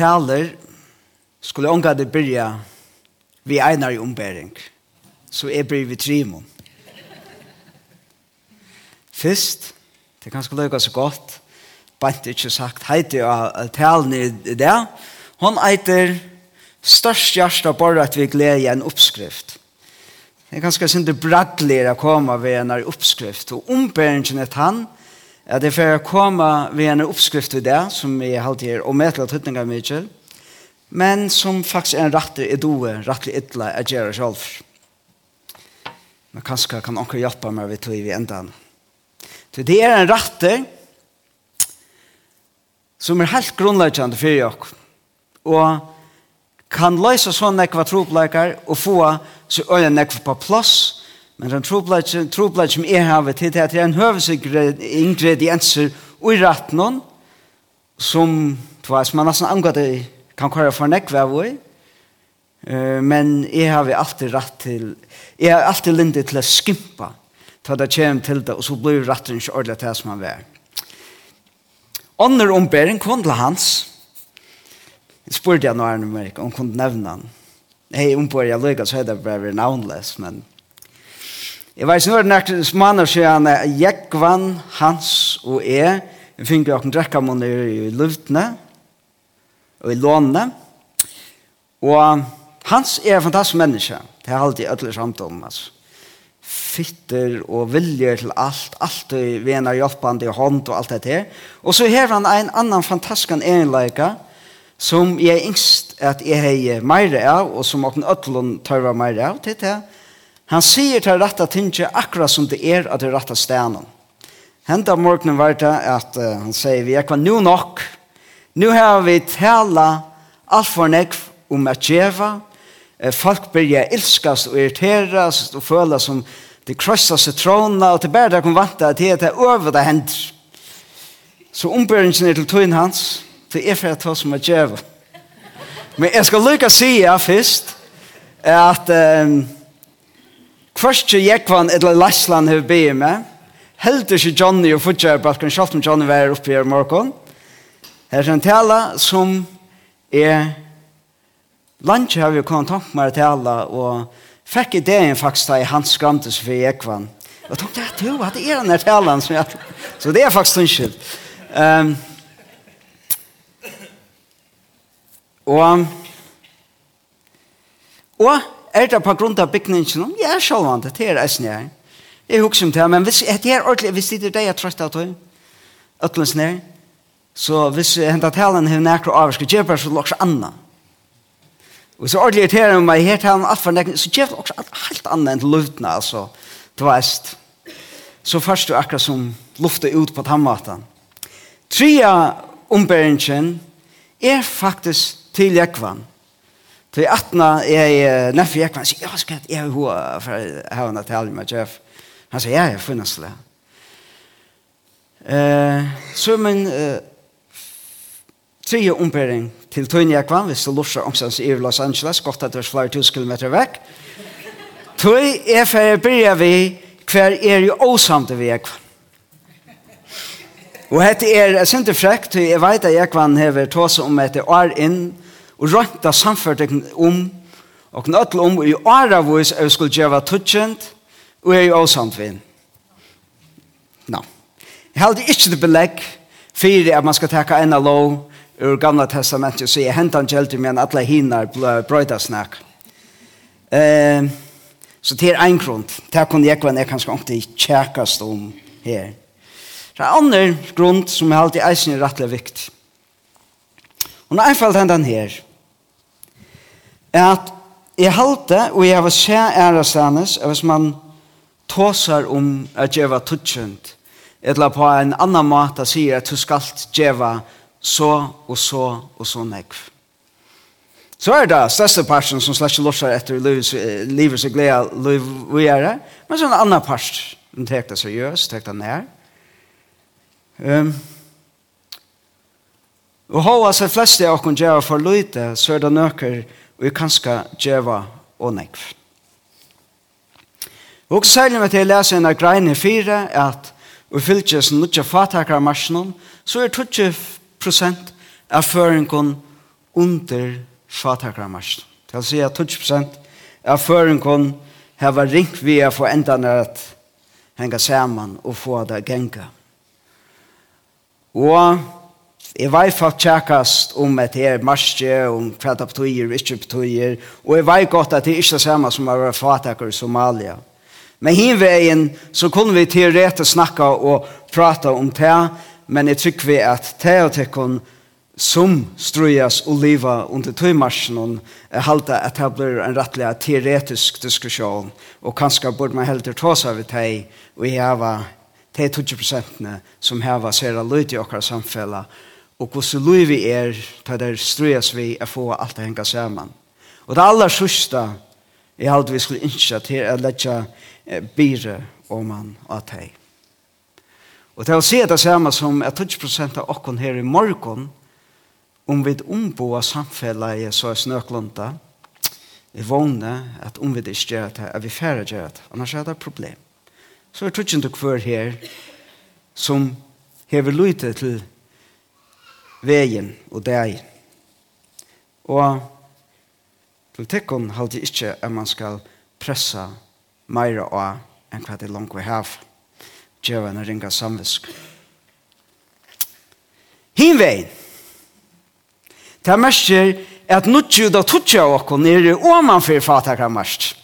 taler skulle unga det byrja vi einar i ombering. Så jeg bryr vi trimo. Fyrst, det kan skulle løyga så godt, bant ikke sagt heiti av talen i det, hon eiter størst hjärsta bara at vi gleder en oppskrift. Det er ganske synd det braggler å komme ved en oppskrift, og omberingen er tann, at jeg får komme ved en oppskrift i det, som jeg alltid er tøtning av mye, men som faktisk er en rette i doe, rette ytla er det selv. Men kanskje kan noen hjelpe meg ved tog i enda. Så det er en rette som er helt grunnleggende for dere, og kan løse sånne nekva tropleikar og få så øyne nekva på plass, Men den troplatsen som jeg har til det er en høvesingredienser i ratten som twas man nesten angår det kan køre for nekve av i. Men jeg har alltid rett til, jeg har alltid lindet til å skimpa ta det kjem til det, og så blir ratten ikke ordentlig til som han var. Ånder ombering kom til hans. Jeg spurte jeg nå her nummer ikke, om kunne nevne han. Hei, ombering jeg lykker, så er det bare navnløs, men Jeg vet ikke, nå er det nært en smaner siden Jekvann, Hans og jeg vi finner åkken drekkamåner i luftene og i lånene. Og Hans er en fantastisk menneske. Det er alltid ødelig samtalen, altså. Fitter og viljer til alt, alt i vener hjelpende i hånd og alt det her. Og så har han en annan fantastisk enleika som jeg er yngst at jeg har mer av, og som åkken ødelig tørver mer av, til det her Han sier til rette tinge akkurat som det er at det rette stenen. Henta morgenen var det at uh, han sier vi er kvar nu nok. Nu har vi tala alt for nekv om at djeva. Uh, folk blir ilskast og irriterast og føler som de krossa trådene og til bare der kom vant at det er over det hender. Så ombøringen er til tøyen hans, til er for at ta som at djeva. Men jeg skal lykke å si ja først at um, Først til Jekvan eller Leslan har bedt med. Helt ikke Johnny og Fudger, bare kan selv om Johnny være oppe i morgen. Her er en tale som er Lange har vi kommet tanke med å tale, og fikk ideen faktisk da i hans skrantes for Jekvan. Og tenkte jeg, du, at det er denne talen som jeg... Så det er faktisk unnskyld. Um, og, og er det på grunn av bygningen? Ja, sjølvand, det er eisen jeg. Jeg husker om det, men hvis det er ordentlig, hvis det er det jeg trøst av tog, øtlen ned, så hvis jeg hentet talen har nærkere jeg bare så lukse anna. Og så ordentlig irriterer jeg meg her talen alt for nekken, så gjør det også helt annet enn luftene, altså, du veist. Så først du akkurat som luftet ut på tannmaten. Tria ombæringen er faktisk til jekvann. Til atna, er nefri jeg kan si, ja, skal jeg ha hva for jeg har en atall med Jeff. Han sier, ja, jeg finnes det. Uh, så min uh, tredje ombering til Tøyne jeg kvann, hvis du lorser omstans i Los Angeles, godt at det er flere tusen kilometer vekk. Tøy er for jeg byrja vi, hver er jo åsamt vi jeg kvann. Og hette er, jeg synes det frekt, jeg vet at jeg kvann hever tåse om etter år inn, og rønta samførtingen om og knøttel om i åra åravis jeg skulle gjøre tutsjent og jeg er åsamtvinn. Nå. Jeg hadde ikke det belegg for at man skal takke en av lov ur gamla testamentet og sier hentan gjelder men alle hinar brøyda snakk. Eh, så det er en grunn. Det kunne jeg være kanskje ikke tjekkast om her. Det er andre grunn som er alltid eisen rettelig viktig. Og nå er en fall hentan her at jeg halte, og jeg vil se ærestandes, hvis man tåser om at djeva tutsjent, eller på en annan måte sier at du skal djeva så og så og så nekv. Så er det største parten som slett lortar etter livet seg gleda liv vi er det, men så er en annan part som tek det seriøst, tek det nær. Um, og hva er flest av oss djeva for løyte, så er det nøkker og jeg kan skal djeva og nekv. Og særlig med til jeg leser en av greiene fire, at vi fylkes nødja fatakar marsjonen, så er 20 prosent av føringen under fatakar marsjonen. Det vil si at 20 prosent av føringen hava ringt vi å få enda at henga saman og få det genga. Og Jeg vet fakt tjekkast om at det er marsje, om hva det betyr, ikke betyr, og jeg vet godt at det er ikke det samme som å være fatakker i Somalia. Men hinveien så kunne vi til rett å snakke og prate om det, men jeg tror vi at det og tekken som strujas og liva under tøymarsjen er halte at det blir en rettelig teoretisk diskusjon, og kanskje burde man heller ta seg ved det, og jeg var de 20 prosentene som heva sera løyt i okkar samfellet, og hvordan lov vi er til det strøes vi er få alt det henga sammen. Og det aller sørste er alt vi skulle innskje til å lette bire om man og teg. Og til å se det samme som er 20 prosent av okken her i morgen om vi ombo omboa samfellet så er snøklunda vi vågner at om vi ikke gjør det er vi færre gjør det annars er det et problem. Så er 20% hver her som hever lyte til vegen og deg. Og politikken halde ikke at man skal pressa mer av enn hva det langt vi har. Djeven er ringa samvisk. Hinvein. Det er merker at nutju da tutja okkur nere omanfyr fatakramarst.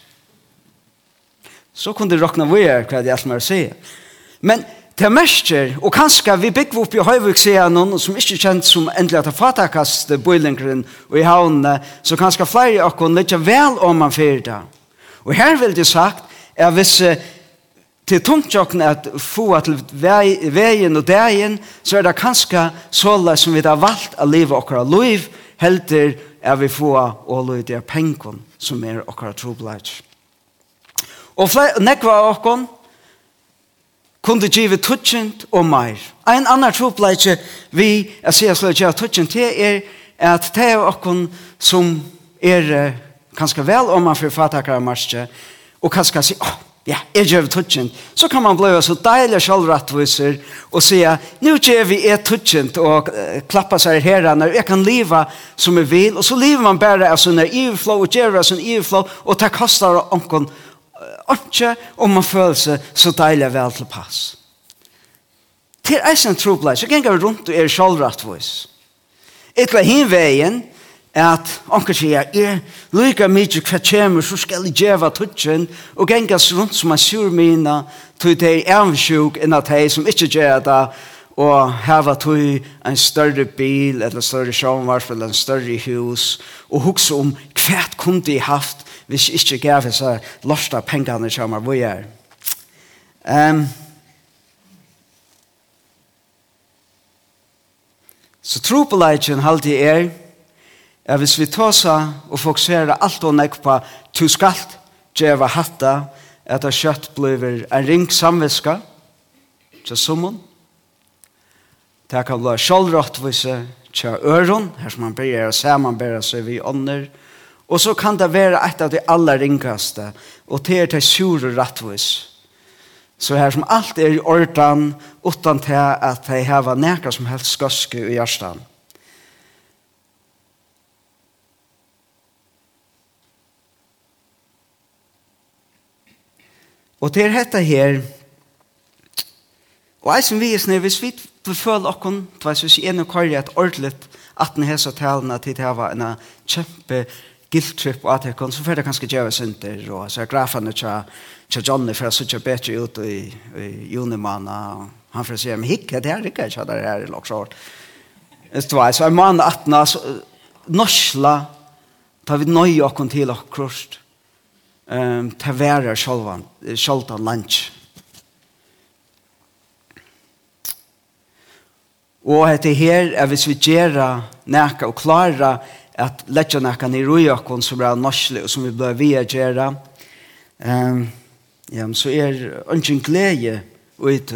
Så kunde rokna vi er hva det er som er å si. Men Det mestjer, og kanskje vi bygger opp i Høyvuk sier noen som ikke er kjent som endelig at det fatakast bøylingren og i havnene, så kanskje flere av oss litt vel om man fyrir det. Og her vil det sagt, er hvis til tungtjokken at få til veien og dagen, så er det kanskje såle som vi har valgt å leve okkara liv, helter er vi få og løyde pengen som er okkara trobladj. Og nekva av okkara, kunde give tutsjent og meir. Ein annan tropleitje vi, jeg sier slik at tutsjent til er at det er okkon som er kanskje vel om man forfattakar marsje, og kanskje si, åh, ja, jeg gjør tutsjent. Så kan man bli så deilig sjølvrattviser og si, nu gjør vi et tutsjent, og klappa seg her, når jeg kan leva som jeg vil, og så lever man bare av sånne ivflå, og gjør av sånne ivflå, og det kostar okkon ikke om man føler seg så deilig vel til pass. Til eisen troblad, så ganger vi rundt og er sjálvrattvois. Etla hin veien, at onker sier, er lyka mykje hva kjemur, så skal jeg djeva tutsen, og gengas rundt som er sur mina, tog det er avsjuk enn at hei som ikke djeva det, og hava tog en større bil, eller større sjånvarp, eller en større hus, og hukse om hva kunne de haft hvis jeg ikke gav så lortet pengene kommer hvor jeg er. Um, så tro på leitjen halte er er hvis vi tar seg og fokuserer alt og nekk på to skalt, djeva hatta, at det kjøtt blir en ring samviska til summen. Det kan bli sjålråttvise til øron, her som man ber, å se, man ber seg vi ånder, og Og så kan det være et av de aller ringkaste, og til er til og rettvis. Så her som alt er i ordan, utan til at de har nekka som helst skoske i hjertan. Og til dette her, og jeg som vi er snøy, hvis vi beføler okken, hvis vi er nøy kvar i et ordelig, at den hese talene til det var en kjempe guilt-trip og at jeg kom, så får det kanskje gjøre synder, og så er grafene til, til Johnny for å sitte bedre ut i, i junimanna, og han får si, men hikk, det er ikke, ikke det er i lagsåret. Så var så en mann 18, så norsla, tar vi nøye okken til akkurat, um, til være sjoldan lunch. Og etter her, er hvis vi gjør nækka og klara, at letja nekka i rojakon som er norsle og som vi bør via gjera um, ja, så er ungen glede ut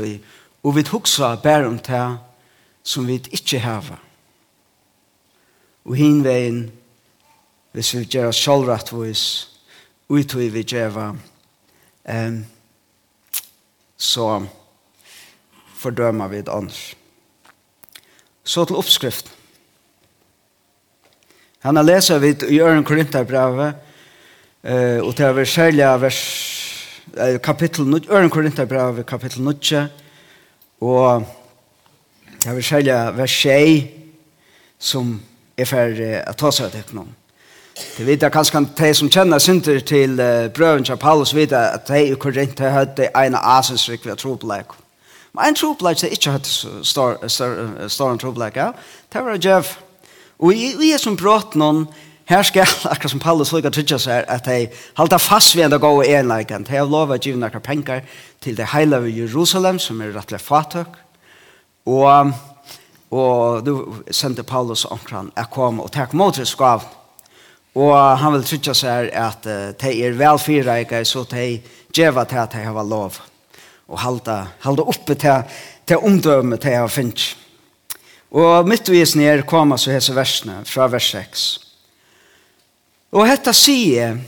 og vi huksa bare om det som vi ikke hava. Og hinvein hvis vi gjør oss sjálfrattvois ut vi gjeva um, så fordømmer vi det annars. Så til oppskriften Han har lesa vid i Øren Korintherbrevet, eh, og det er særlig vers, eh, kapittel 9, Øren Korintherbrevet, kapittel 9, og det er særlig vers 6, som er for eh, å ta seg til noen. Det vet jeg kanskje de som kjenner synder til uh, brøven til Paulus vet at de i Korinthe hadde en asensrik ved trobleik. Men en trobleik er ikke hadde større trobleik, ja, det var Jeff. Ja. Og i, i som brått noen, her skal akkurat som Paulus lukka tryggja seg, at de halda fast ved en gode enleikant. De har lov å givna noen penger til det heila av Jerusalem, som er rettelig fatøk. Og, og du sendte Paulus omkran jeg kom og takk mot det skav. Og han vil tryggja seg at uh, de er velfyrreike, så de djeva til at de har lov. Og halda, halda oppe til, til omdømme til jeg finnes. Og midtvis ned koma så hese versene fra vers 6. Og hetta sier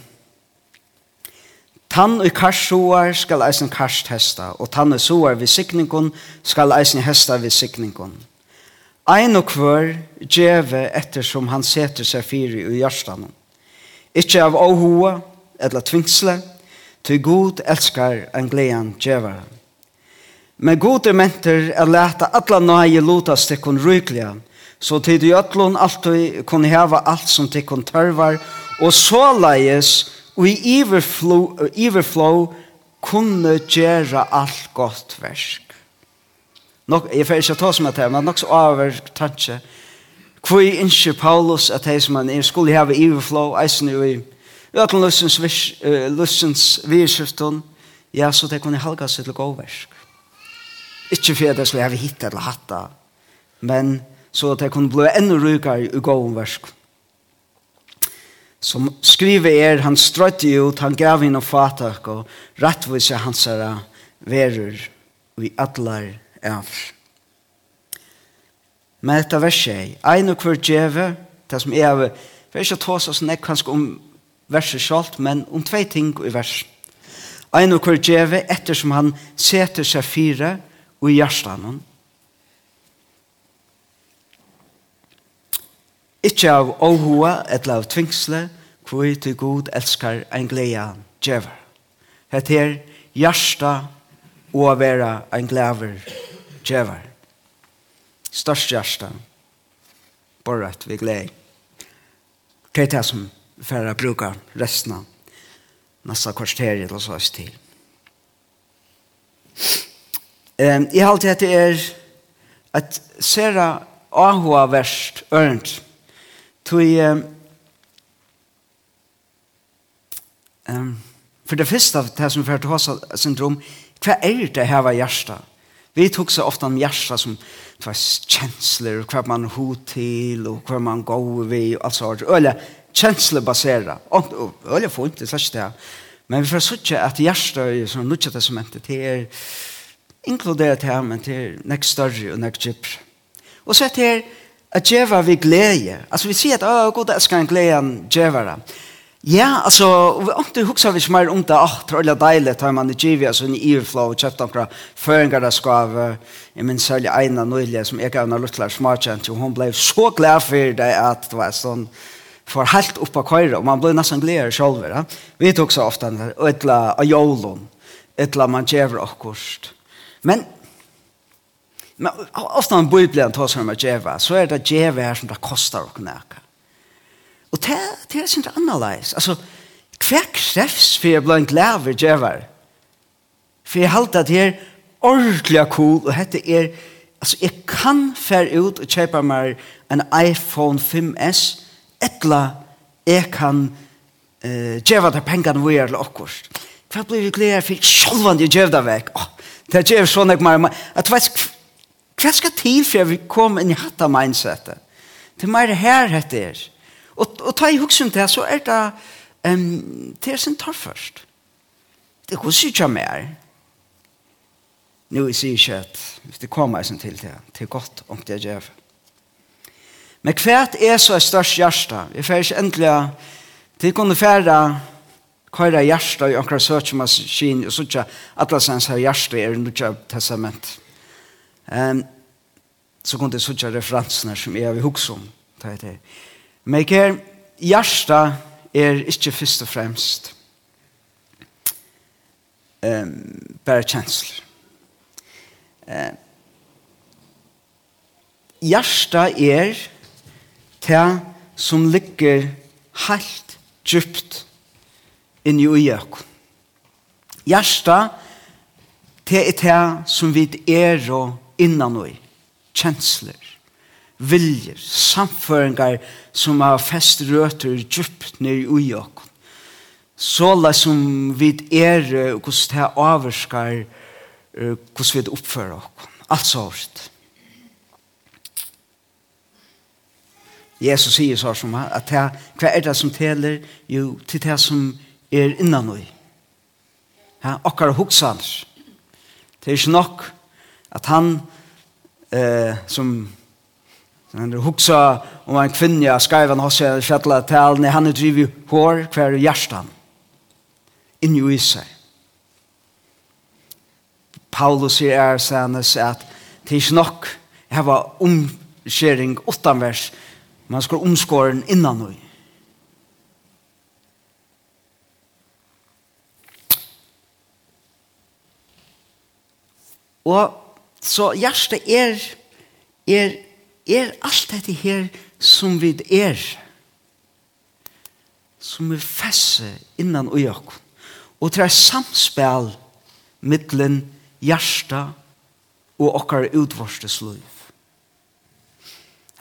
Tann og karssoar skal eisen karst hesta, og tann og soar vid sikningon skal eisen hesta vid sikningon. Ein og kvør djeve ettersom han seter seg fyri i hjertan. Ikkje av åhoa, eller tvingsle, til god elskar en glean djevaren. Men gode er menter er leta alla nøye lotas til kun rykliga, så tid i ötlun alltid kun heva alt som til kun tørvar, og så leies og i iverflow, iverflow kunne gjera alt godt versk. Nok, jeg får ikke ta som at det, men nok så over tanke. Kvoi innskje Paulus at hei som han er skulle heva iverflow, eisen jo i ötlun lussens, uh, lussens ja, så det kunne halga seg til god versk. Ikke for at jeg skulle ha hitt eller hatt det. men så at jeg kunne bli enda rykere i gåen versk. Som skriver er, han strøtte ut, han gav inn og fatak, og rettvise hans herre verer, og i atler av. Men dette verset er, ein og hver djeve, det som er, vi er ikke tås oss nek kanskje om verset selv, men om tve ting i verset. Ein og hver djeve, ettersom han seter seg fire, og og i hjertan. Ikke av åhua eller av tvingsle, hvor til god elskar en gleda djever. Hette her hjersta og å være en glæver djever. Størst hjersta, borret vi gleder. Det er det som vi får bruke resten av neste kvarter eller så til. Thank Um, jeg halte at det er et sera ahua verst ørnt. Tui, um, um, for det første av det som fører til hos syndrom, hva er det her var hjertet? Vi tok så ofte om hjertet som tvers kjensler, hva man ho til, og hva man går vi, og alt sånt. Øle kjenslebaseret. Øle funnet, det er ikke det. Men vi får sikkert at hjertet er sånn, nå testamentet, det som endte inkludert her, men til nek større og nek djupere. Og så er det at djeva vi glede. Altså vi sier at å, god elsker en glede en djevere. Ja, altså, og vi åkte huksa vi som er om det, åh, det er deilig, tar man i djivi, altså en iverflow, og kjøpt omkra føringer av skave, jeg minns særlig Eina nøylig, som jeg gav henne luttler smartkjent, og hun ble så glad for det at det var sånn, for helt opp av køyre, og man ble nesten gledere selv. Ja? Vi tok så ofte, og etla av jolun, etla man djever akkurst. Men Men ofta en bibeln tar som att geva, så är det geva här som det kostar och näka. Och det, det är inte annorlunda. Alltså, hva krevs for jeg blant læver djevar? For jeg halte at her ordentlig cool, och dette er, alltså jag kan fær ut och köpa mig en iPhone 5S, etla jag kan uh, djeva där pengene vi är til akkurat. Hva blir vi gleder för självande jeg djeva vekk. Åh, oh, Det gjør sånn jeg mer, at vet, hva skal til for jeg vil komme inn i hatt av mindsetet? Det er mer her hette er. Og, og ta i huksen til, så er det um, det er sin tar først. Det går ikke mer. Nå er det ikke at hvis det kommer jeg til det, det er godt om det gjør. Men hva er så størst hjerte? Vi får ikke endelig, til å kunne fære køyra hjärsta i akkurat onkra searchmaskin og sånn at sens her hjärsta er nutja testament. Um, så kunne jeg sånn referansene som jeg har hukst om. Men ikke her, hjärsta er ikke først og fremst um, bare kjensler. Um, hjärsta er det som ligger helt djupt inn i jøk. Gjersta, det er det som vi er og innan og kjensler, viljer, samføringar som har fest røter djupt ned i jøk. Såla som vi er og hvordan det avvarskar hvordan vi oppfører oss. Alt så hårdt. Jesus sier så som at hva er det som teler? Jo, til det som teler er innan noi. Ja, okkar hugsaner. Det er ikke nok at han eh, som han hugsa om en kvinne av skaivan hos jeg fjallet talen, han er drivet hår hver hjertan inni i seg. Paulus sier er senest at det er ikke nok heva omskjering utanvers, man skal omskåren innan ui. Og så hjertet er, er, er alt dette her som vi er. Som vi fesse innan og jakken. Og det er samspill mittlen hjertet og okkar utvarstes liv.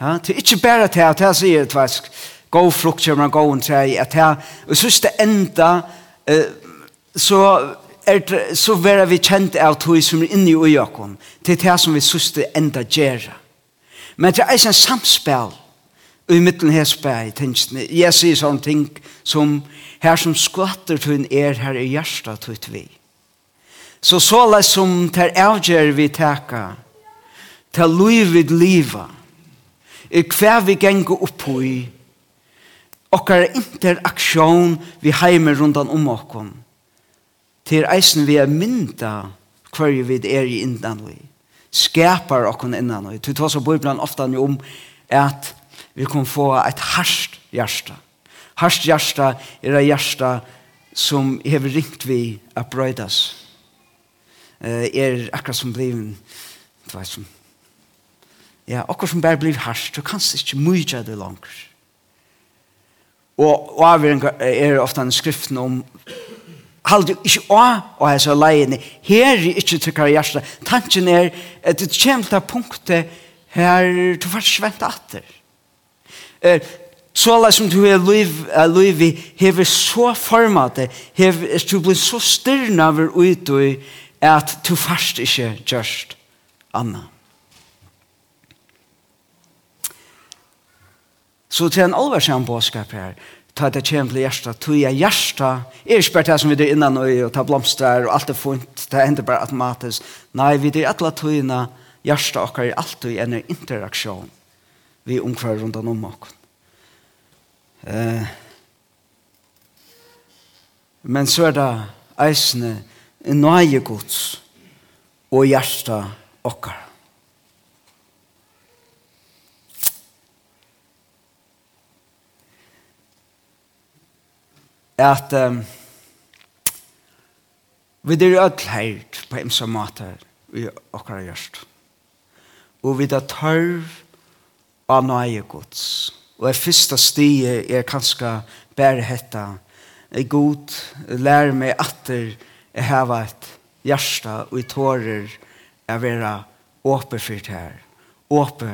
Ja, det er ikke bare til at jeg sier tvask, gå frukt kommer gå en tre, at jeg, og synes det enda, uh, så er, så være vi kjent av tog som er inne i ujakon, til det som vi søste enda gjerra. Men det er en samspel i midten her spil i tingene. Jeg sier sånne ting som her som skvatter tog er her i hjertet til vi. Så så la som ter avgjør vi teka, ter luivid liva, i hver vi ganger opp på i, okkar interaksjon vi heimer rundt om okkon til eisen vi er mynda hver vi er i innan vi skapar okkon innan vi til tås og bøyblan ofta ni om at vi kan få et harsht hjärsta harsht hjärsta er et hjärsta som hever ringt vi a brøydas er akkurat som bliv du vet som ja, akkurat som bare bliv harsht du kanst ikke mykja det langt og, og er ofta en skriften om halde ikke å og jeg så leiene. Her er ikke trykker i hjertet. Tanken er at det kommer til punktet her du faktisk venter atter. Er, så alle som du er liv, er liv i hever så format det, hever du blir så styrna over ut og at du faktisk ikke gjørst anna. Så til en alvarsam bådskap her, ta det kjem til hjärsta, tog jeg hjärsta, er ikke bare det som vi er innan og, og ta blomster og alt er fint, det ender bare automatisk. Nei, vi er alle togene, hjärsta og er alltid en interaktion vi omkvar rundt om oss. Eh, men så er det eisene nøye gods og hjärsta okkar. at um, vi er ødel her på en som måte i akkurat gjørst. Og vi er tørv av nøye gods. Og det første stiet er kanskje bare hetta er god, lær meg atter jeg har et hjerte og i tårer jeg være åpe for det her. Åpe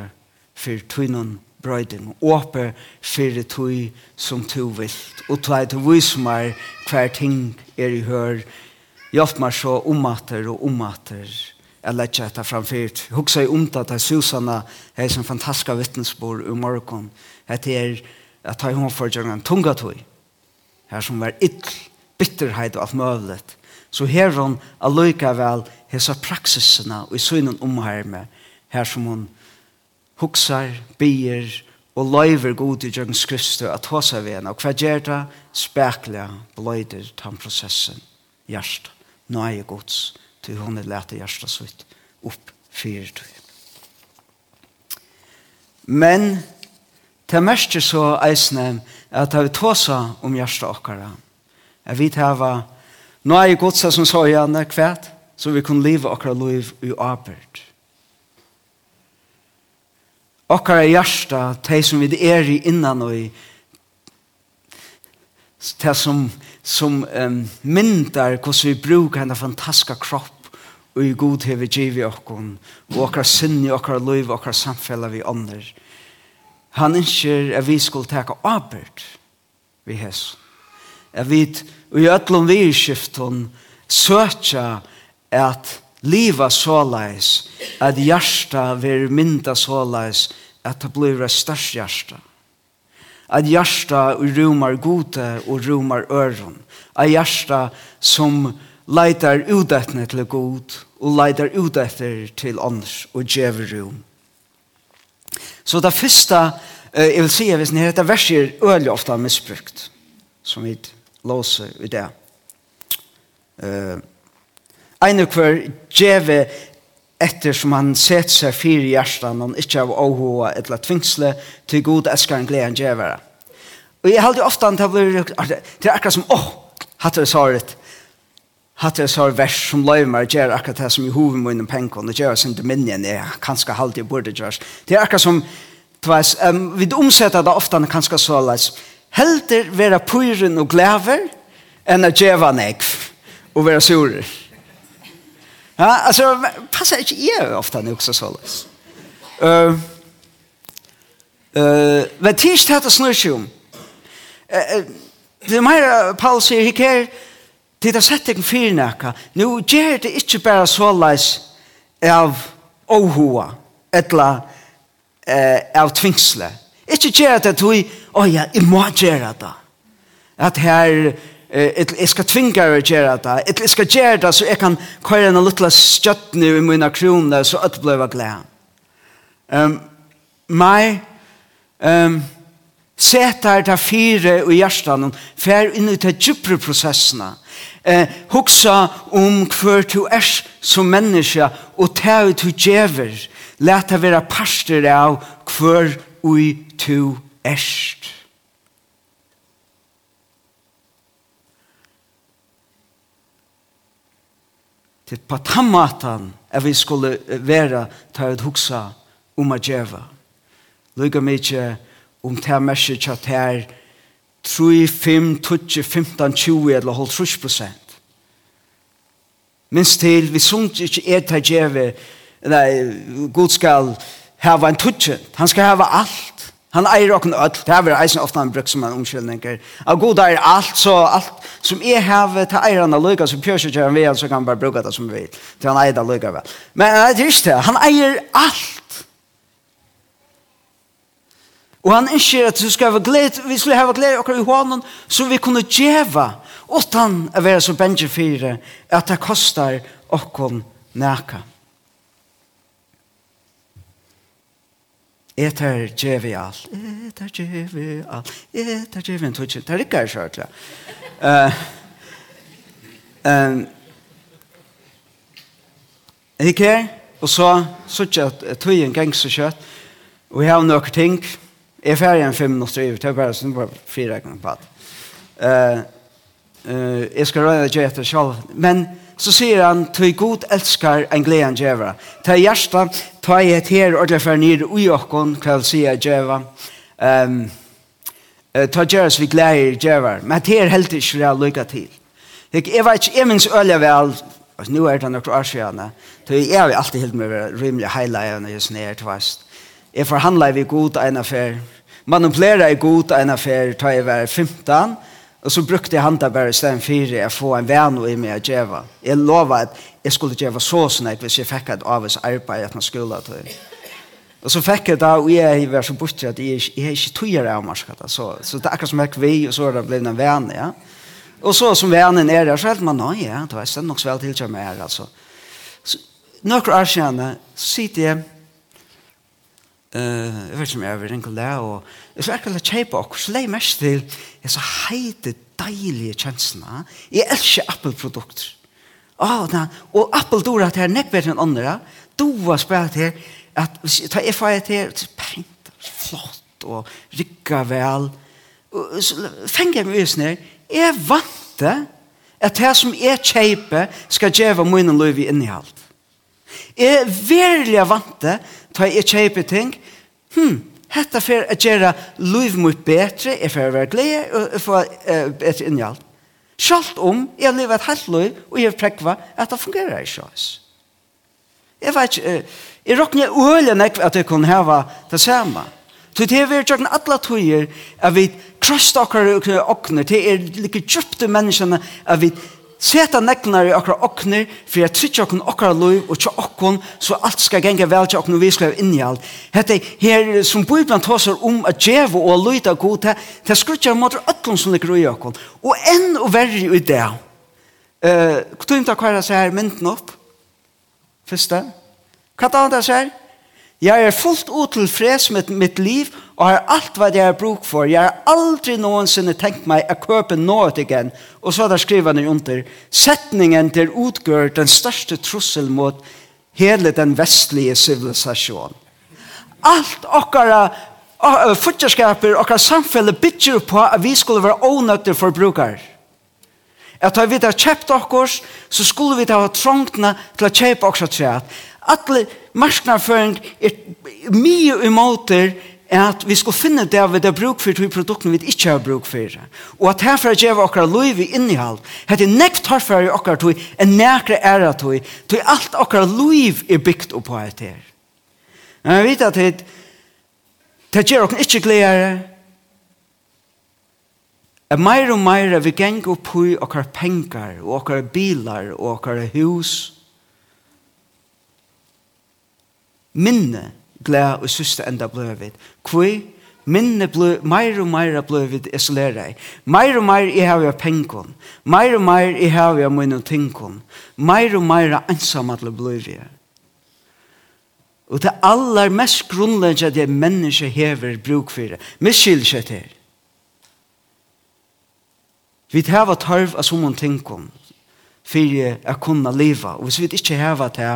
for tøynen brøyden, åpe fyrir tui som tu vilt, og tu eit vis meg hver ting er i hør, hjelp meg så omater og omater, jeg lett etter framfyrt. Hugsa i omta til Susanna, jeg er som fantastiska vittnesbord i morgon, at jeg er at jeg har for en tunga tui, her som var ytl, bitterheit og alt møvlet, så her hon alloika vel hesa praksisena og i synen omherme, her som hon huxar, bier og løyver god i Jørgens Kristi at hos av en, Og hva gjør det? Spekler, bløyder tan prosessen. Hjert, nøye gods, til hun er lete hjertet sitt opp fyrir tog. Men det mest så eisne at vi tåsa om hjertet okkara. Jeg vet hava nøye godsa som sa igjen, kvæt, så vi kunne leve okkara liv i arbeid okkara hjärsta, de som vi er i innan og i det som, som um, myndar hvordan vi brukar denne fantastiska kropp og i god heve giv i okkon og okkar sinni, okkar liv, okkar samfella vi ånder. Han innskjer at vi skulle teka arbeid vi hes. At vi, og i ötlom vi i skifton, søtja at liva såleis, at hjärsta ver mynda såleis, at det blir et størst hjärsta. At hjärsta rumar gode og rumar øron. At hjärsta som leitar utættne til god og leitar utætter til ånders og djever rum. Så det første, eh, jeg vil si, hvis ni heter verser øyelig ofte misbrukt, som vi låser i det. Eh, Ein og hver djeve etter som han set seg fire i hjertan, og ikkje av åhåa eller tvingsle, til god eskar en gleden djevere. Og jeg halde ofte han til å akkurat som, åh, oh, hatt det såret, hatt det såret vers som løymer, gjør akkurat det som i hoven min penken, og gjør sin dominion, jeg kanskje halde jeg burde gjørs. Det er akkurat som, tveis, um, vi omsetter det ofte kanskje såleis, helder være pyren og glæver, enn å djeva negv, og være surer. Ja, alltså passar inte er ofta nog så sålles. Eh eh vad tisch det att snurra om. Eh det mer Paul säger he care det där sätter en fyrnäka. Nu ger det inte bara sålles av ohua etla eh av tvingsle. Ikke gjør det at vi, å ja, jeg må gjøre det. At her, Eh jag ska tvinga dig att göra det. Jag ska göra det så jag kan köra en liten stött nu i mina kronor så att bli glad. Um, meg um, setar det fire i hjertan fer inn i de djupre prosessene. Eh, hoksa om hver du er som menneske og ta ut du djever. Læta være parster av hver ui du erst. til på tammatan at vi skulle være til å huske om å gjøre. Lykke mye om det her merset til at her 3, 5, 20, 15, 20 eller 30 prosent. Minst til vi sunt ikke er til å gjøre nei, Gud skal hava en tutsi, han skal hava alt Han eier okken öll, det er eisen ofta han bruk som en omkyldninger. Av god eier alt, så alt som jeg har, det eier han alluga, så pjørs ikke han vil, så kan han bare bruka det som vi vil. Det han eier det alluga vel. Men det er ikke det, han eier alt. Og han innskjer at vi skal ha gled, vi skulle ha gled okker i hånden, så vi kunne djeva, utan å være så benje fire, at det kostar okken nækka. Næka. Eter djevi all, eter djevi all, eter djevi en tutsi. Det er ikke jeg kjørt, ja. Uh, um, ikke her, og så suttet at tøyen gang så kjøtt, og jeg har noen ting. Jeg er ferdig en fem minutter, det er bare sånn, bare fire ganger på alt. Jeg skal røyne djevi etter sjálf, men så sier han, tøy god elskar en gleden djevra. Det er hjertet, ta i et her og det for nir ui okkon, hva kall sia djeva. Um, ta djeras vi gleder, djeva. men det er helt ikke real lykka til. Jeg vet ikke, jeg minns øyla vel, altså nu er det nok år siden, så jeg har alltid helt med rimelig heilægene just nere til vast. Jeg forhandler vi god en affær, Manipulerer jeg god en affær, ta i hver 15, Og så brukte jeg handa bare i stedet for å få en venn i meg å gjøre. Jeg lovet at jeg skulle gjøre så snakk hvis jeg fikk et av oss arbeid at man skulle skolen til. Og så fikk jeg da, og jeg var så bort at jeg, jeg er ikke tøyer av meg. Så, så det er akkurat som jeg vi, og så er det blevet en venn, ja. Og så som vennen er der, så helt man, nei, ja, det var stedet nok så vel til å gjøre her, altså. Så, noen år siden sitter jeg Uh, jeg vet ikke om jeg vil ringe det, og jeg skal akkurat kjøpe og så leier mest til jeg så heite deilige kjensene. Jeg elsker Apple-produkter. Oh, da, og Apple dora til er nekk bedre enn andre. Du har spørt her, at ta jeg fra til her, pent, flott, og rikka vel. Og, så fenger jeg meg ut visne, jeg vant det, at det som er kjøper skal gjøre min løyve innehalt. Jeg er vant det, ta jeg kjøper ting. Hm, hette for å gjøre liv mot bedre, jeg får være glede og få uh, bedre innhjalt. Selv om jeg lever et halvt liv og jeg prekva at det fungerer ikke oss. Jeg vet ikke, uh, jeg råkner ølen at jeg kunne hava det samme. Så det er vi tjøkken alle tøyer at vi krøst okker og okker til er like kjøpte menneskene at vi seta neklunar i okra okner for jeg trykker okra okra loiv og tja okkon så alt skal genge vel tja og vi skal ha alt. hette her som Bibelen tåsar om at djevo og loita god det, det skrutjar mot ötlun som ligger i okkon og enn og verri i det uh, Kutuimta kvar kvar kvar kvar kvar kvar kvar kvar kvar kvar kvar kvar Jeg er fullt utilfreds med mitt liv og har alt hva jeg har bruk for. Jeg har aldri noensinne tenkt meg å køpe noe igjen. Og så er det skrivende under. Setningen til utgør den største trussel mot hele den vestlige civilisasjonen. Alt okkara futterskaper, okkara samfunnet bytter på at vi skulle være ånøtte forbrukere. At da vi har kjøpt okkurs, så skulle vi ha trångtene til å kjøpe okkurs til Alle marknadsføring er mye imot at vi skal finne det vi har bruk for de produktene vi ikke har bruk for. Og at herfra gjør vi akkurat liv i innhold. Det er nekt herfra i akkurat tog, en nækre ære tog, tog alt akkurat liv er bygd opp på et her. Men jeg vet at det, det gjør dere ikke gledere. At mer og mer vi ganger på akkurat penger, og akkurat bilar, og akkurat hus, minne gled og syste enda bløvet. Hvor minne blø, meir og meir bløvet isolerer jeg. Meir og meir jeg har jo penkom. Meir og meir jeg har jo mine tingkom. Meir og meir ansamadle bløvet jeg. Og det aller mest grunnleggjad det menneske hever bruk for det. Miskyld seg til. Vi hava tarv av som tingkom for å kunne leve. Og hvis vi ikke har det,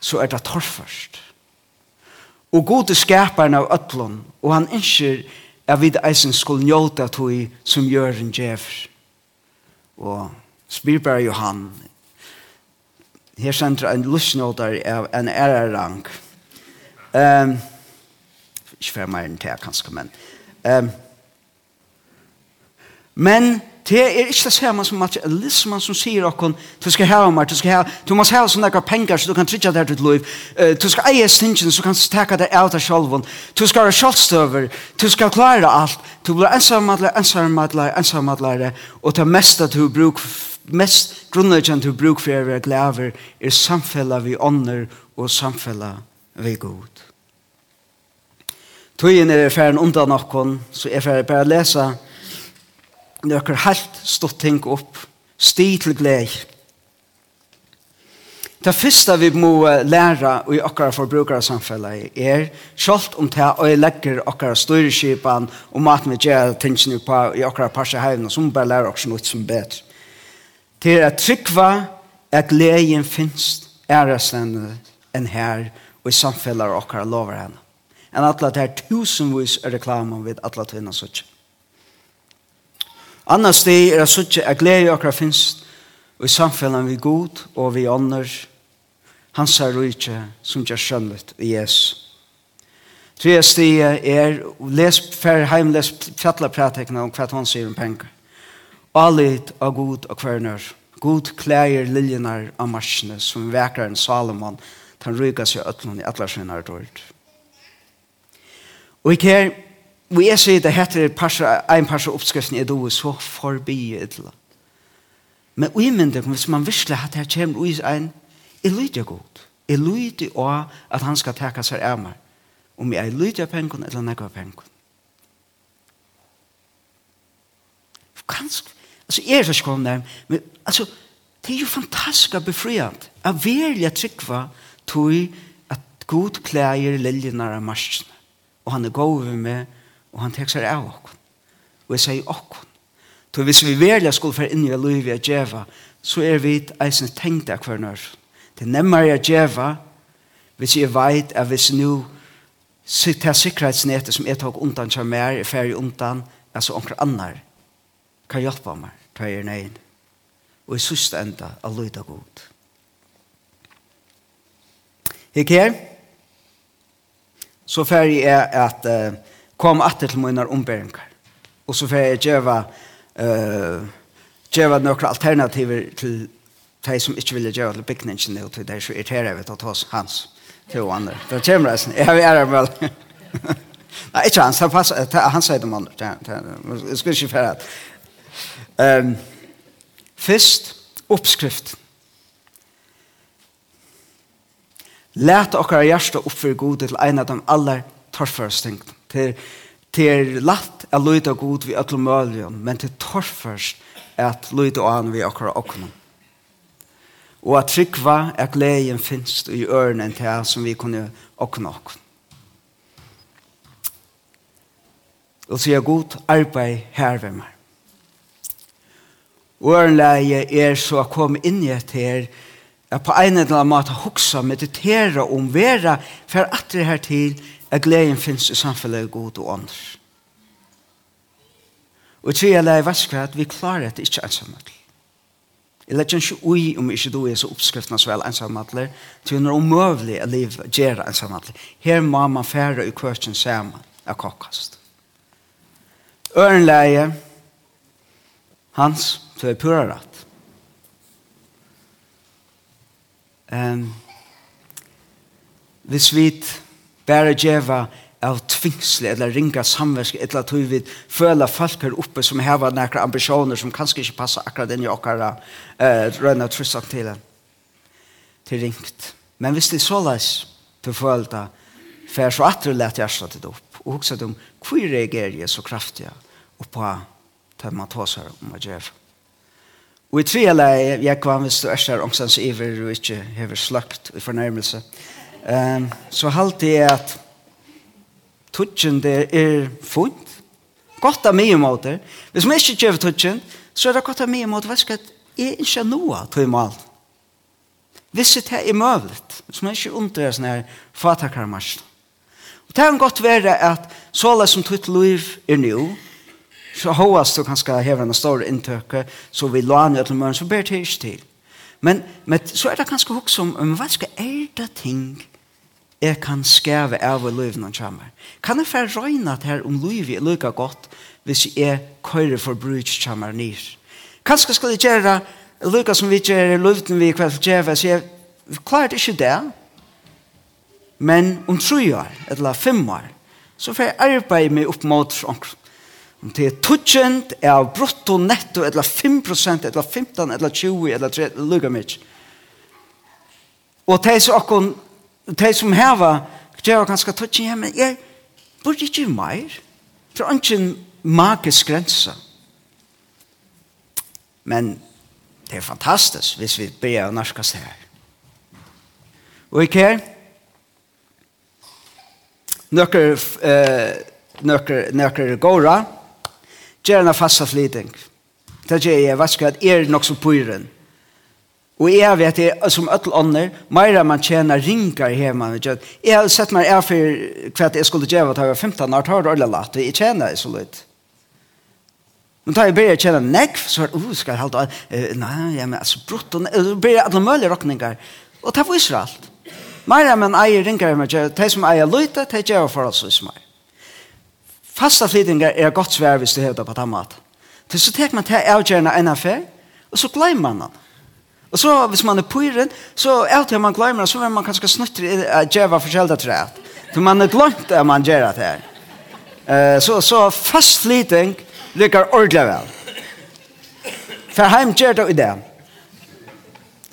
så er det torførst. Og god er skaparen av ötlån, og han innskjer at vi eisen skulle njóta tog som gjør en djever. Og spyr bare Johan, her sender en lusnåter av en ærerang. Um, ikke for meg enn det, kanskje, men... Um, men Det er ikke det samme som at materialismen som sier okken, du skal ha mer, du skal ha, du må ha sånne der penger så du kan trygge det ditt liv, uh, du skal eie stingen så du kan det deg av deg selv, du skal ha kjølstøver, du skal klare alt, du blir ensammadler, ensammadler, ensammadler, og det meste du bruk, mest grunnleggjant du bruk for å være glæver er samfella vi ånder og samfella vi god. Tøyen er ferdig undan okken, så er ferdig bare lesa, nøkker helt stått ting opp, sti til gled. Det første vi må lære i akkurat forbrukere samfunnet er selv om det er å legge akkurat styreskipen og maten vi gjør tingene på i okkara parsehavn som bare lærer oss noe som bedre. Til at trykva at gleden finnes æreslende enn her og i samfunnet akkurat lover henne. Enn at det er tusenvis reklamer ved atlet henne sånn. Annars steg er at suttje er glede i okra finst og i samfellan vi god og vi ånder hans er rujtje som gjør skjønnet i Jesus. Tre steg er les fer heim les fjallar pratekna om hva han sier om penger. Alit av god og kverner. God klæger liljenar av marsjene som vekrar en Salomon tan ryga seg ötlun i atlarsvinnar dård. Og ikke her Og jeg sier det heter en par parser oppskriften er det så forbi et eller Men vi mener hvis man virkelig at her kommer ut en, jeg lyder godt. Jeg lyder også at han skal teka seg av meg. Om jeg lyder pengen eller nekva pengen. Kanskje. altså jeg er så skån der, men altså, det er jo fantastisk og befriant. Jeg vil jeg trykva tog at god klæger liljenar av marsjene. Og han er god med meg, og han tek seg av okkon. Og jeg sier okkon. Så hvis vi velja skulle være inn i liv i djeva, så er vi eisen tenkt av hver nør. Det er nemmere av djeva, hvis jeg vet at hvis nu til sikkerhetsnettet som jeg tok undan til meg, er ferdig undan, altså omkring annar, kan hjelpa meg, ta er nøyen. Og i siste enda, allu da god. Ikke her, så ferdig er at uh, kom atter til mine omberingar. Og så får jeg gjøre uh, gjøre noen alternativer til de som ikke ville gjøre til bygningen og til de som irriterer ved å ta oss hans til og andre. Det kommer reisen. Jeg vil gjøre vel. Nei, ikke hans. Han, pass, han sier det om andre. Jeg skulle ikke fære at. Um, først, oppskrift. Læt okkara hjärsta oppfyrir god til en av de aller torfare stingene. Det er lagt å lyde god vi alle mulige, men det er torførst at lyde an vi akkurat akkurat. Og at tryggva er gleden finst i ørene til det som vi kunne åkne åkne. Og sier god arbeid her ved meg. Og ørenleie er så å komme inn i et her, at på en eller annen måte hoksa, meditere om vera, for at det her til at gleden finnes i samfunnet god og andre. Og tre jeg lærer vaskere at vi klarer det ikke ensamhet. Jeg lærer ikke ui om ikke du er så oppskriftene så vel ensamhet, til hun er omøvelig å liv gjør ensamhet. Her må man fære i kvartjen sammen av kokkast. Øren lærer hans til er pura rett. Um, hvis vi bare djeva av tvingsle eller ringa samversk eller at vi føler folk her oppe som har noen ambisjoner som kanskje ikke passer akkurat inn i okkara eh, røyna trussan til til ringt men hvis det er så såleis til følta for så at du let hjertet det opp og hukset om hvor reagerer jeg så kraftig og på til man tar seg om å gjøre. og i tre tvile jeg kvam hvis du er omsans iver og ikke hever slakt i fornærmelse um, så halte jeg at tutsen det er fint. Godt av mye måter. Hvis man ikke gjør tutsen, så er det godt av mye måter. Hva skal jeg ikke noe til mal? Hvis det er møvlet, hvis man ikke undrer sånn her fatakarmarsene. Og det kan godt være at så alle som tutt liv er nå, så håast du kanskje hever en stor inntøkke, så vi låner til møren, så ber det ikke til. Men, men så er det kanskje også om, men hva skal er det ting jeg kan skæve av i løyvene han kommer. Kan jeg fær røyne at her om løyve er lykke godt hvis jeg køyre for bruk kommer nyr? Kanskje skal jeg gjøre lykke som vi gjør i løyvene vi kveld for djeve, så jeg klarer ikke det. Men om tre år, eller fem år, så får jeg arbeide meg opp mot omkring. Om det er tutsjent, er av brutto, netto, eller 5%, eller 15, eller 20, eller 30, lukka mykje. Og det er så akkur de som heva, gjør ganske tatt, ja, men jeg burde ikke mer, det er ikke en magisk grense. Men det er fantastisk hvis vi ber og seg her. Og ikke her, nøkker, eh, nøkker, nøkker gåra, en fasta flyting. Det gjør jeg, hva skal jeg, er nok som pyren. Og jeg vet, jeg, som øtl ånder, mer man tjener ringer her man vet. Jeg har sett meg er for hva jeg skulle gjøre da jeg var 15 år, tar det alle latt, jeg tjener så litt. Men da jeg begynner å tjene nekv, så er det, uh, skal jeg halte, uh, nei, ja, men altså, brutt, og uh, begynner alle mulige råkninger. Og det viser alt. Meira man eier ringer her man gjør, de som eier løyte, de gjør for oss hos meg. Fasta flytinger er godt svær hvis du hevder på den maten. Så tek man til avgjørende en affær, og så glemmer man den. Og så hvis man er pyren, så er det man glemmer, så vil man kanskje snutte å gjøre forskjellige træet. For man er glemt at man gjør det her. Uh, så, så fast liting lykker ordentlig vel. For heim gjør det i det.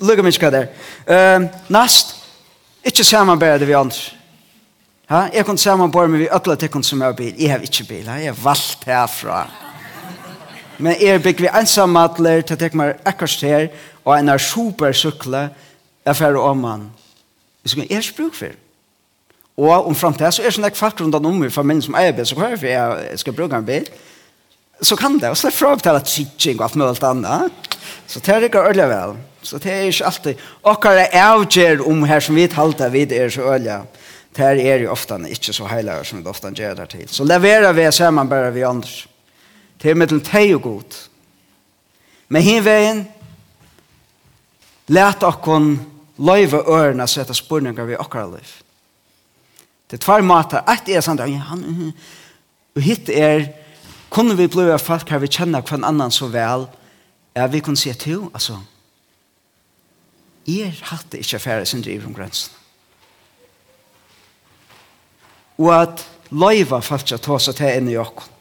Lykke mye hva det er. Uh, nast, ikke samarbeide vi andre. Ha? Jeg kunne samarbeide med vi alle tikkene som har bil. Jeg har ikke bil, ha? jeg har valgt herfra. Men jeg bygger vi ensammatler til å tenke meg akkurat her, og en er supersykle er færre om han. Vi skal ikke bruk for. Og om fremtiden så er det sånn at folk rundt om i familien som eier bil, så hør for jeg skal bruke en bil, så kan det. Og så er det fra å betale teaching og alt mulig annet. Så det er ikke øyelig vel. Så det er ikke alltid. Og hva er avgjør om her som vi talte vid er så øyelig. Det er jo ofte ikke så heilig som det ofte gjør det til. Så leverer vi sammen bare vi andre. Det er med mellom teg og god. Men hinveien, Læt okkon løyve ørene sette spurningar vi okkar liv. Det er tvær måter. Et er sånn, ja, han, og hitt er, kunne vi bli av folk her vi kjenner hver annan så vel, ja, vi kunne se til, altså, er hatt det ikke færre sin driv om grensen. Og at løyve folk til ta seg til inn i okkon.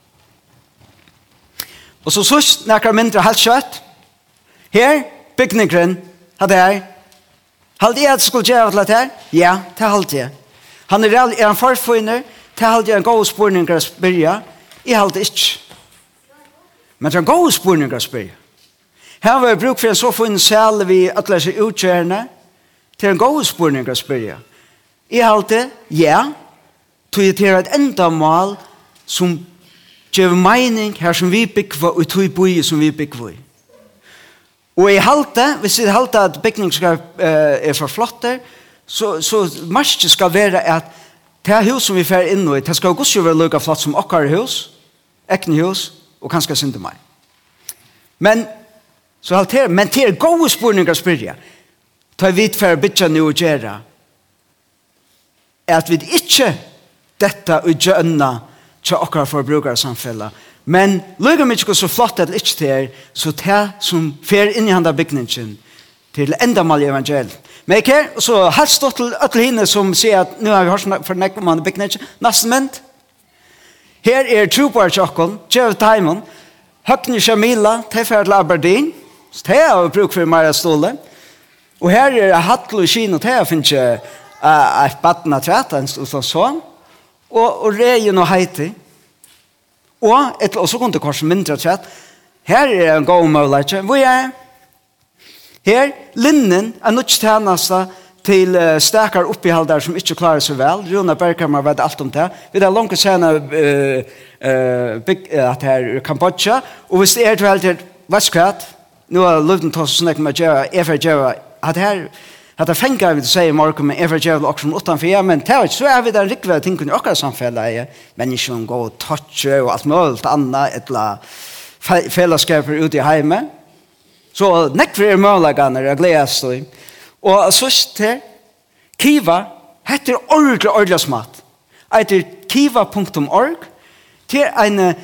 Og så sørst nekker mindre halvt kjøtt. Her, bygningren, hatt det her? Halte jeg at skulle gjøre til det her? Ja, det halte jeg. Han er, er han forfunner, det halte jeg en god spørning å spørre. Jeg halte ikke. Men det er en god spørning å spørre. Her var jeg bruk for en så funnet sel vi alle seg utkjørende. Det er en god spørning å spørre. Jeg halte, ja, tog jeg til et enda mål som gjør mening her som vi bygger og tog boi som vi bygger i. Og i halte, hvis vi halte at bygning skal, eh, er for flotter, så, så marsje skal være at det hus som vi fer inn i, det skal også være lukket flott som okkar hus, ekne hus, og kanskje synde meg. Men, så halter, men til er gode spurninger å spyrja. Ta vidt for å bytte nu og gjøre, er at vi ikke dette og gjønna til okkar forbrukarsamfellet, Men lukka mig mykje så flott at ikkje det er, så det som fer inn i handa bygningen til endamal i evangeliet. Men ikke, så helst stått til alle hinne som sier at nu har vi hørt for nekk man i bygningen, nesten ment. Her er trupar tjokken, Jeff Taimon, Høgni Shamila, Tefer til Aberdeen, så det har vi bruk for Maria Ståle. Og her er Hattel og Kino, det har finnes ikke uh, et baden av træt, en stål sånn, og, og Reien og Heiti, Og et og så kom det kanskje mindre tjett. Her er en god mulighet. Hvor er Her, linnen, er nok tjeneste til uh, stekar oppihaldar som ikke klarer seg vel. Rune Bergkammer vet alt om det. Vi er langt senere uh, uh, bygg, uh, at her er Kambodja. Og hvis det er til helt til Vestkvæt, nå har Løvden tås og snakke med Gjeva, Efer Gjeva, at her, Hatta fengar vi säger Marko men ever javel och från utan för men tar så er vi där riktigt ting kunde också samfälla är människan gå och og alt allt anna annat ettla fällaskaper ute i hemmet. Så näck för möjliga när jag gläds då. Och så ste kiva heter ordla ordla smatt. Eiter kiva.org till en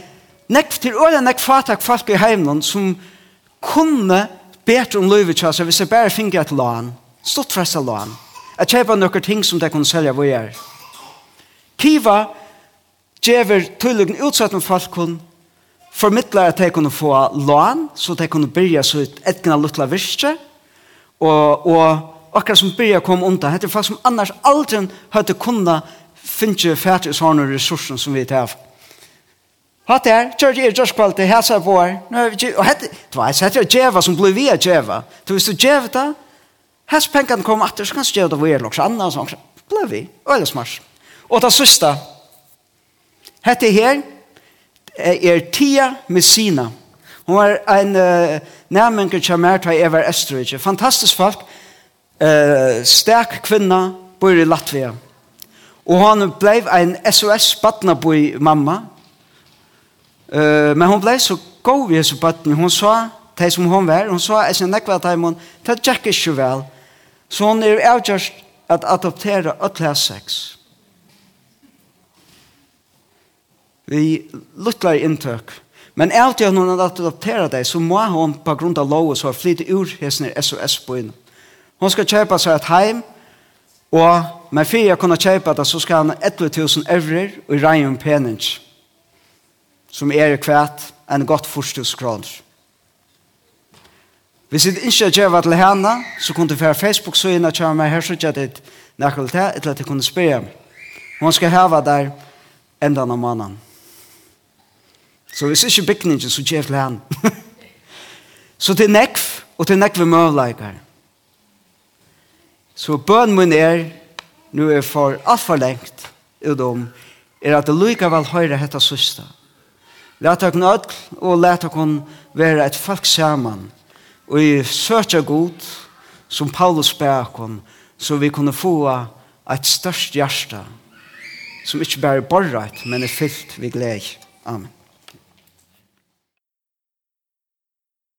näck til ordla näck fatak folk i hemmen som kunne bättre om livet så vi ser bara fingret lån Stort fra lån. Jeg kjøper noen ting som de kunne selge hvor jeg er. Kiva gjør tydelig utsatt med folk kun formidler at de kunne få lån, så de kunne begynne så ut et etgna luttla virke, og, og akkurat som begynne å komme undan, hette folk som annars aldri hadde kunnet finne ferdig sånne ressurser som vi tar av. Hatt her, kjørt i jørskvalte, hæsar på her, og hette, det var jeg sett jeg djeva som ble via djeva. Så hvis du djeva det, Hes penkan kom att det ska stå det var också annan sån. Blev vi eller smars. Och det sista hette här er Tia Messina. Hon var en uh, nærmengur til Merta Evar Esterich. Fantastisk folk. Uh, sterk kvinna bor i Latvia. Og hon blev en SOS badnaboi mamma. Uh, men hon blev så god i hese badnaboi. Hon sa de som hon var, hun så nekvar att hon det tjekk inte vel. Så hon er avgjørst at adoptera øtla sex. Vi luttlar inntøk. Men alt jeg hun har adoptera deg, så må hon på grunn av lov så flytte ur hessene SOS-byen. Hon skal kjøpe seg et heim, og med fyrir jeg kunne kjøpe det, så skal han 11.000 euro og regn om som er kvært en godt forstus kroner. Hvis det ikke er gjør til henne, så kunne du fra Facebook-søgene kjøre meg her, så gjør det nærkelig til, etter at jeg kunne spørre. Hun skal heve der enda av mannen. Så hvis ikke bygningen, så gjør til henne. så til nekv, og til nekv er møvleikere. Så bøn min er, nu er for alt for lengt, utom, er at det likevel høyre hette søster. Læt dere nødt, og læt dere være et folk sammen, og i søtja god, som Paulus bækon, så vi kunne få et størst hjerte, som ikke bare er borreit, men er fyllt vi glede. Amen.